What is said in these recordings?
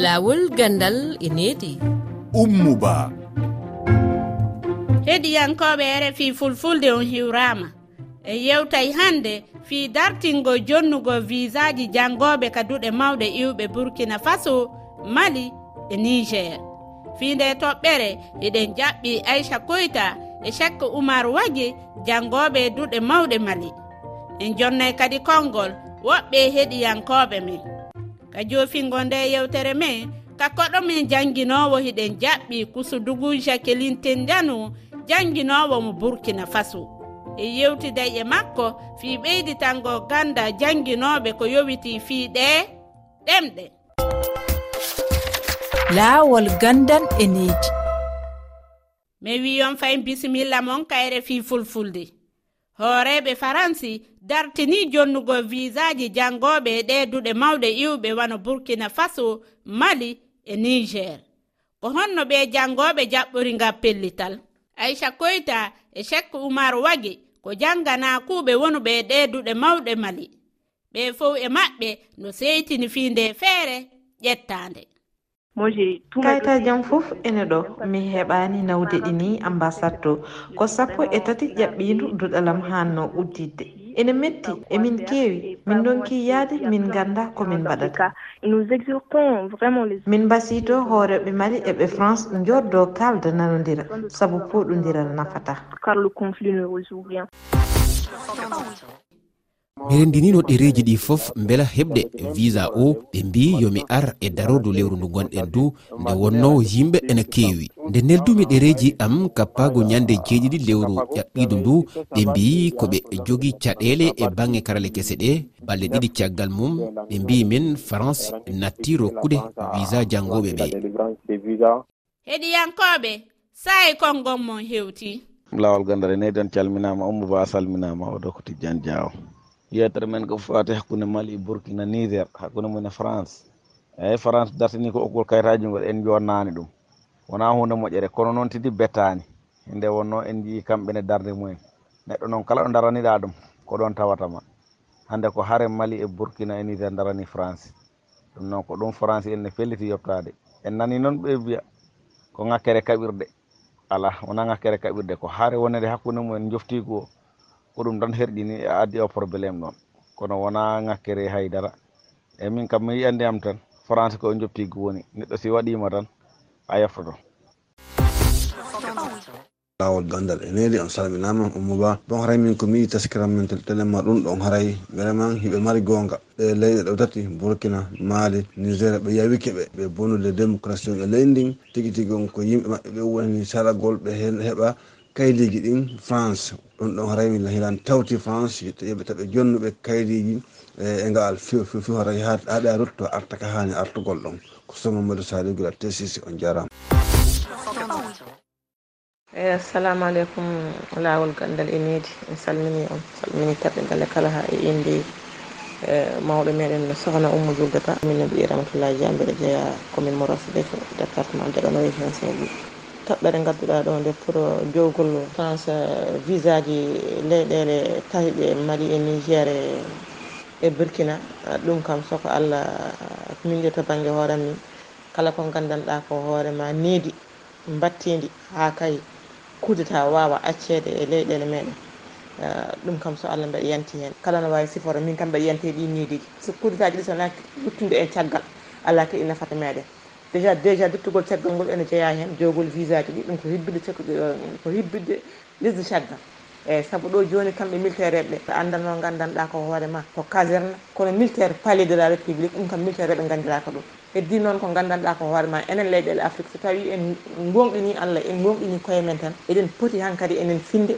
laawol gandal e needi. Ummuba heɗiyankoɓe rfi fulfulde on hiwrama. E yewtay hande fii dartingo jonnugo visaji jangoɓe ka duɗe mawɗe iwɓe burkina faso mali e niger. Fii nde toɓɓere eɗen jaɓɓi aicha koyta e chekka oumar wagi jangoɓe duɗe mawɗe mali. En jonnay kadi konngol woɓɓe heɗiyankoɓe men. ka joofingo nde yewtere men ka koɗo men jannginowo hiɗen jaɓɓi kusudugu jacqueline tendanu jannginowo mo burkina faso. E yewtiday e makko fii ɓeyditango ganda jannginoɓe ko yowiti fii ɗe ɗemɗe. Laawol gandan e needi mi wiyon fay bisimilla mon kayre fii fulfulde. hooreɓe faransi dartini jonnugo visaji jangoɓe e ɗeduɗe mawɗe iwɓe wano burkina faso mali e niger. Ko honno ɓe jangoɓe jaɓɓori ngam pellital. Aicha koyta e chek umar wagi ko janganakuɓe wonuɓe e ɗe duɗe mawɗe mali. Ɓe fow e maɓɓe no seytini fiinde feere ƴettande kayta jam fof ene ɗo. Mi heɓani nawde ɗini ambassade to. Ko sappo e tati ƴaɓɓindu duɗalam hanno uddidde. Ene metti emin keewi min donki yaade min ganda komin mbaɗata. Min mbasito hooreɓe mali eɓe france joddo kalda nanodira. Saabu poɗodiral nafata. mi rendinino ɗereji ɗi fof beela heɓde visa o ɓe mbi yomi ar e darodu lewru ndu gonɗen du nde wonno yimɓe ene keewi nde neldumi ɗereji am kappago ñande jeeɗiɗi lewru ƴaɓɓidu ndu ɓe mbi koɓe jogi caɗele e bangge karale kese ɗe balɗe ɗiɗi caggal mum ɓe mbi min france natti rokkude visa jangoɓe ɓe. Heɗiyankoɓe sayi konngol mon hewti. Lawol gandare neyyi ɗon calminama ummo ba salminama oɗo ko tijjan diawo yetere men ko fate hakkunde mali burkina niger hakkunde mum e france. Eyyi france dartini ko oggol kayitaji ngol en jonnani ɗum. Wona hunde moƴƴere. Kono noon tidi bettani. Nde wonno en jii kamɓene darde mumen. Neɗɗo noon kala ɗo daraniɗa ɗum ko ɗon tawatama. Hande ko haare mali e burkina e niger darani france. Ɗum noon ko ɗum france en ne felliti yettade en nani noon ɓe mbiya ko ŋakkere kaɓirɗe. Ala wona ŋakkere kaɓirɗe. Ko haare wonede hakkude mumen joftigu o ko ɗum tan herɗini e addi o probléme ɗon kono wona ŋakkere e haydara. E min kam mi yiyande am tan france ko joppigo woni neɗɗo si waɗima tan a yeftoto lawol gandal e nedi on salminama ummo ba bon haray min komi yi taskiram men telema ɗum ɗon haray. Vraiment hiɓe mari gonga ɗe leyɗe ɗo tati burkina mali nigéria ɓe yawike ɓe ɓe bonude démocratie e leydi ndin. Tigui tigui on ko yimɓe maɓɓe ɓe woni saragol ɓe hen heeɓa kaydiji ɗin france ɗum ɗon horay min hilan tawti france yoɓe taɓe jonnuɓe kaydiji e, e ngal fifi horay haɗa rutto arta ka hani artugol ɗon. Ko somamadou sali gula tesisi on jarama. Eyi assalamu aleykum lawol gandal e enedi en salmini on salmini taɓe e kala ha e inde mawɗo meɗen sohna ummo juldata min no mbiɗi dia jambeɗe jeeya commune mo rosɓe to département dagano région saint louis toɓɓere gadduɗa ɗo nde pour jowgol france visa ji leyɗele tahiɗe mali e niger e, e burkina. Ɗum kam soko allah min de to banggue hoore min kala ko gandanɗa ko hoorema needi battidi ha kay kudeta wawa accede e leyɗele meɗen ɗum kam so allah mbeɗa yanti hen. Kala no wawi siforo min kam mbeɗa yanti ɗi niidiji so kudetaji ɗi sona luttude e caggal ala kadi nafata meɗen déjà déjà dittugol caggal ngol ene jeeya hen jogol visa ji ɗi ɗum ko hibbide ko hibbide lisde caggal. Eyyi saabu ɗo joni kamɓe militaire eɓe ɓe andanno gandanɗa ko hoorema ko caserne. Kono militaire palais de la république ɗum kam militaire eɓe gandiraka ɗum. Heddi noon ko gandanɗa ko hoorema enen leyɗele afrique. So tawi en gonɗini allah en gonɗini koye men tan eɗen pooti hankkadi enen finde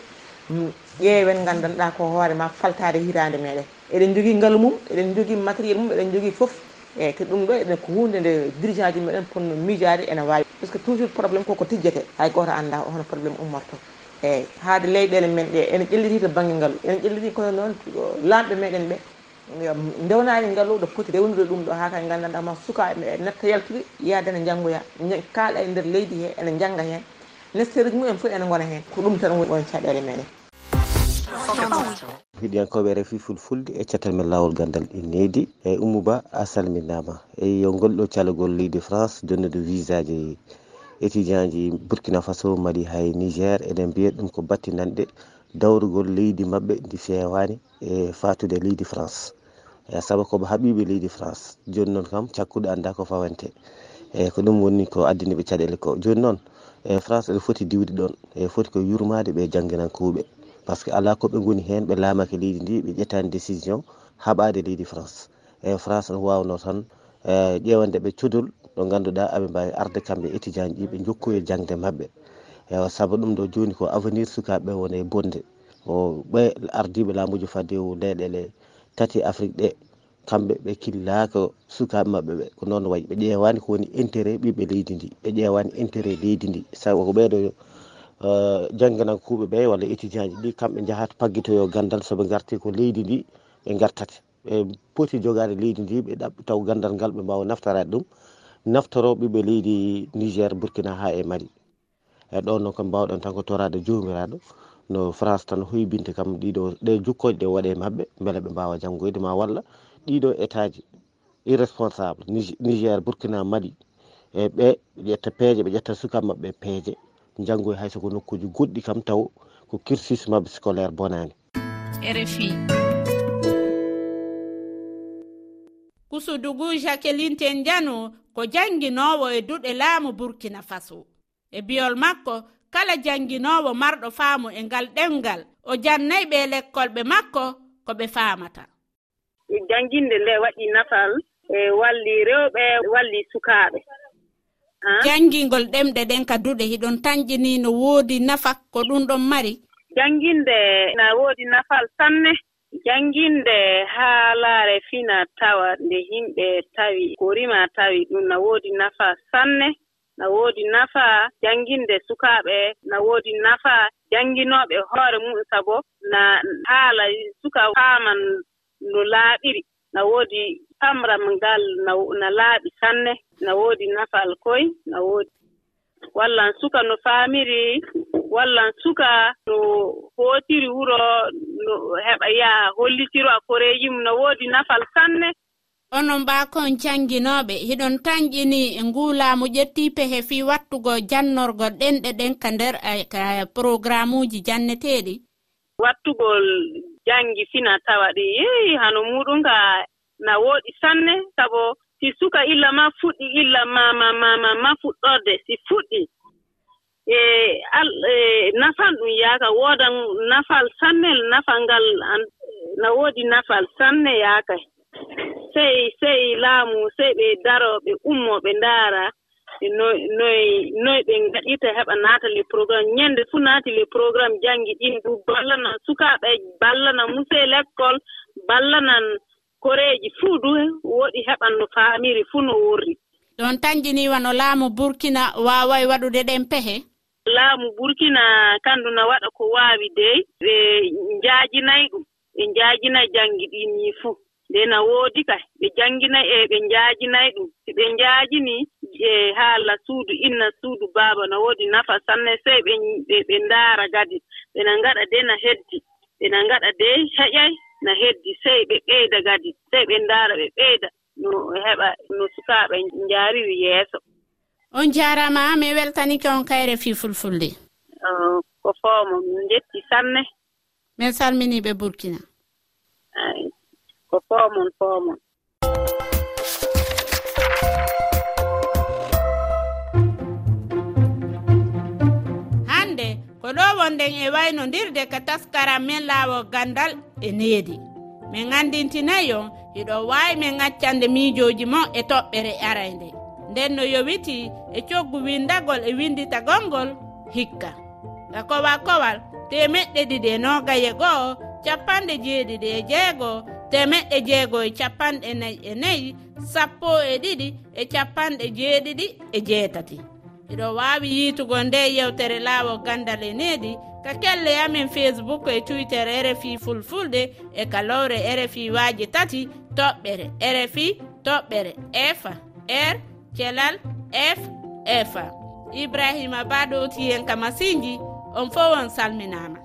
mm, ƴeewen gandanɗa ko hoorema faltade hitande meɗen eɗen jogui ngaalu mum eɗen jogui matériel mum eɗen jogui foof eyyi te ɗum ɗo eɗen ko hunde nde dirigent ji meɗen ponno miijade ene wawi par ce que toujours probléme koko tijjete hay goto anda hono probléme ummorto. Eyyi haade leyɗele men ɗe ene ƴelliti to banggue ngaalu ene ƴelliti kono noon lamɓe meɗen ɓe ndewnani ngaalu ɗo poti rewnude ɗum ɗo ha kay gandanɗama sukaɓe netta yaltude yaadene janggoya kaaɗa e nder leydi he ene jangga hen nestereji mumen foof ene gona hen ko ɗum tan woni won caɗele meɗen hiɗiyankoɓe refi fulfulde e cettel men lawol gandal ɗi needi eyyi ummou ba a salminama. Eyyi yo golɗo calogol leydi france donnude visa ji étudient ji burkina faso mali hay niger. Eɗen mbiya ɗum ko battinanɗe dawrugol leydi mabɓe ndi fewani e fatude leydi france. E saabu koɓe haaɓiɓe leydi france. Joni noon kam cakkuɗo anda ko fawante eyyi ko ɗum woni ko addaniɓe caɗele ko. Joni noon e france ene foti diwde ɗon. E foti ko yurmade ɓe jangguinankoɓe. par ce que ala koɓe goni hen ɓe laamake leydi ndi ɓe ƴettani décision haɓade leydi france. Eyi france ne wawno tan e ƴewande ɓe codol ɗo ganduɗa aɓe mbawi arde kamɓe étudiant ji ɓe jokkoye jangde mabɓe eyi saabu ɗum ɗo joni ko avenir sukaɓe woni e bonde. O ɓe ardiɓe laamuji fadde o leyɗele tati afrique ɗe kamɓe ɓe killaka sukaɓe mabɓe ɓe. Ko noon wayi ɓe ƴewani ko woni intérêt ɓiɓɓe leydi ndi ɓe ƴewani intérêt leydi ndi. Saabu ko ɓeɗo Eh, jangganankuɓe ɓe walla étudient ji ɗi kamɓe jahata paggitoyo gandal soɓe garti ko leydi ndi ɓe gartate ɓe poti jogade leydi ndi ɓe ɗaɓɓi taw gandal ngal ɓe mbawa naftarade ɗum. Naftoroɓe ɓe leydi niger burkina ha e mali. E ɗon noon kam mbawɗon tan ko torade jomiraɗo no france tan hoybinte kam ɗiɗo ɗe jukkoje ɗe waɗe mabɓe beele ɓe mbawa janggoyde ma walla ɗiɗo état ji irresponsable. Niger burkina mali. E ɓe ɓe ƴetta peeje ɓe ƴetta sukaɓe mabɓe peeje. janggo e hay soko nokkuji goɗɗi kam taw ko cursus mabɓe scolaire bonani. Rfi kusudugu jacqueline ten diano ko jannginowo e duɗe laamu burkina faso. E biyol makko kala jannginowo marɗo faamu e ngal ɗemngal. O jannayi ɓe lekkolɓe makko ko ɓe faamata. Jannginde nde waɗi nafal e walli rewɓe walli sukaaɓe. janngingol ɗemɗe ɗen ka duɗe hiɗon tañƴini no woodi nafa ko ɗum ɗon mari? Jannginde na woodi nafal sanne. Jannginde haalaare fina tawa nde yimɓe tawi ko rima tawi ɗum na woodi nafa sanne na woodi nafa jannginde sukaaɓe na woodi nafa jannginooɓe hoore mum sabo na haala suka faaman no laaɓiri. na woodi pamram ngal na laaɓi sanne na woodi nafal koye na woodi. Wallan suka no faamiri wallan suka no hootiri wuro no heɓa yaha hollitiro a koreeji mum no woodi nafal sanne. Onon mbaakon jannginooɓe hiɗon tañƴini nguulaamu ƴettii pehe fii wattugo jannorgo ɗenɗe ɗen ka nder ka programme uji janneteeɗi. Wattugol janngi fina tawa ɗi yeyi hano muɗum ka na wooɗi sanne sabo si suka illa ma fuɗɗi illa mama mama ma ma fuɗɗorde si fuɗɗi. E al e nafan ɗum yaaka woodan nafal sannel nafal ngal na woodi nafal sanne yaaka. Sey sey laamu sey ɓe daro ɓe ummo ɓe ndaara. E noy noy noy ɓe gaɗirta e heɓa naata les programme. Ñannde fuu naati les programme janngi ɗin du ballana sukaaɓe ballana musee l' école ballanan koreeji fuu du woɗi heɓan no faamiri fuu no worri. Ɗon tanjiniwa no laamu burkina waaway waɗude ɗen pehe? Laamu burkina kanndu na waɗa ko waawi dey ɓe njaajinayi ɗum ɓe njaajinayi janngi ɗinni fuu. Nde na woodi kay ɓe jannginayi e ɓe njaajinayi ɗum. Si ɓe njaajini e haala suudu inna suudu baaba no woodi nafa sanne sey ɓe ɓe ndaara gadi. Ɓena ngaɗa de na heddi ɓena ngaɗa de heƴay na heddi sey ɓe ɓeyda gadi sey ɓe ndaara ɓe ɓeyda no heɓa no sukaaɓe njaariri yeeso. On jaarama mi weltanike on kayre fii fulfulde. Ko foomo min njetti sanne. Min salminii ɓe burkina. Ko foomon foomon. oɗo wonɗen e waynodirde ka taskaram men laawol gandal e needi. Min andintinayi on hiɗo wawi min accande miijoji mo e toɓɓere e arayde. Nden no yowiti e coggu windagol e winditagolngol hikka. Ka kowa kowal temeɗɗe ɗiɗi e nogaye goo capanɗe jeeɗiɗi e jeego temeɗɗe jeego e capanɗe nayi e nayi sappo e ɗiɗi e capanɗe jeeɗiɗi e jeetati. eɗo wawi yiitugo nde yewtere laawo gandal e needi ka kelle amen facebook e twitter rfi fulfulde e kalowre rfi waaji tati toɓɓere rfi toɓɓere efa r kelal f efa ibrahima ba ɗowti hen ka masinji on fo on salminama